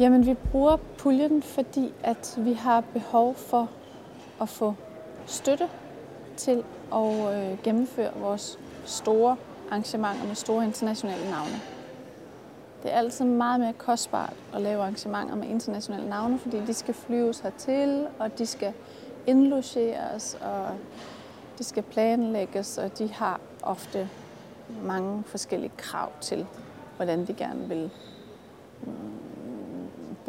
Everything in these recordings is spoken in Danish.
Jamen, vi bruger puljen, fordi at vi har behov for at få støtte til at øh, gennemføre vores store arrangementer med store internationale navne. Det er altid meget mere kostbart at lave arrangementer med internationale navne, fordi de skal flyves hertil, og de skal indlogeres, og de skal planlægges, og de har ofte mange forskellige krav til, hvordan de gerne vil mm,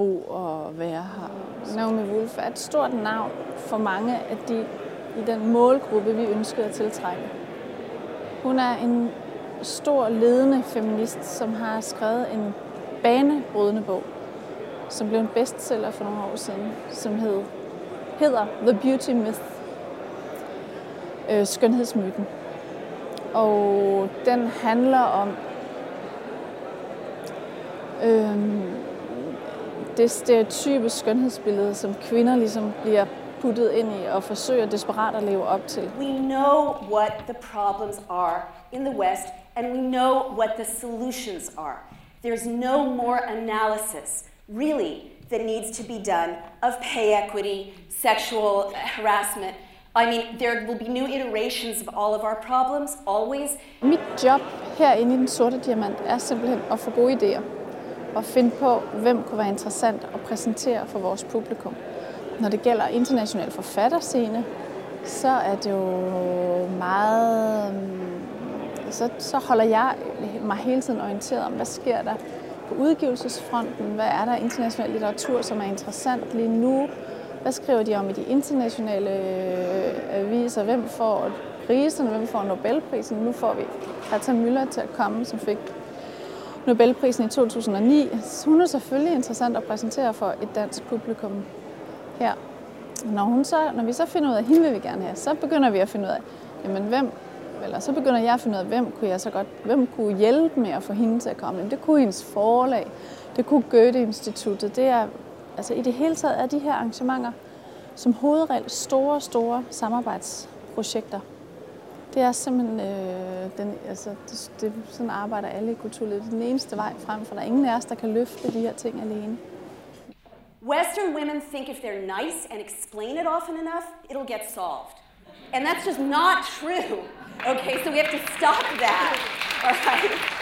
bo og være her. Naomi Wolf er et stort navn for mange af de i den målgruppe, vi ønskede at tiltrække. Hun er en stor ledende feminist, som har skrevet en banebrydende bog, som blev en bestseller for nogle år siden, som hed, hedder The Beauty Myth, øh, skønhedsmyten. Og den handler om øh, det stereotype skønhedsbillede, som kvinder ligesom bliver puttet ind i og forsøger desperat at leve op til. We know what the problems are in the West, and we know what the solutions are. There's no more analysis, really, that needs to be done of pay equity, sexual harassment. I mean, there will be new iterations of all of our problems, always. Mit job herinde i den sorte diamant er simpelthen at få gode idéer at finde på, hvem kunne være interessant at præsentere for vores publikum. Når det gælder international forfatterscene, så er det jo meget... Mm, så, så holder jeg mig hele tiden orienteret om, hvad sker der på udgivelsesfronten? Hvad er der international litteratur, som er interessant lige nu? Hvad skriver de om i de internationale øh, aviser? Hvem får priserne? Hvem får Nobelprisen? Nu får vi Katja Müller til at komme, som fik Nobelprisen i 2009. Hun er selvfølgelig interessant at præsentere for et dansk publikum her. Når, hun så, når vi så finder ud af, at hende vil vi gerne have, så begynder vi at finde ud af, jamen hvem, eller så begynder jeg at finde ud af, hvem kunne jeg så godt, hvem kunne hjælpe med at få hende til at komme. Jamen, det kunne hendes forlag, det kunne Goethe-instituttet. Det er, altså i det hele taget er de her arrangementer som hovedregel store, store samarbejdsprojekter. Det er simpelthen, øh, den, altså, det, det, sådan arbejder alle i kulturlivet. Det er den eneste vej frem, for der er ingen af os, der kan løfte de her ting alene. Western women think if they're nice and explain it often enough, it'll get solved. And that's just not true. Okay, so we have to stop that. All right?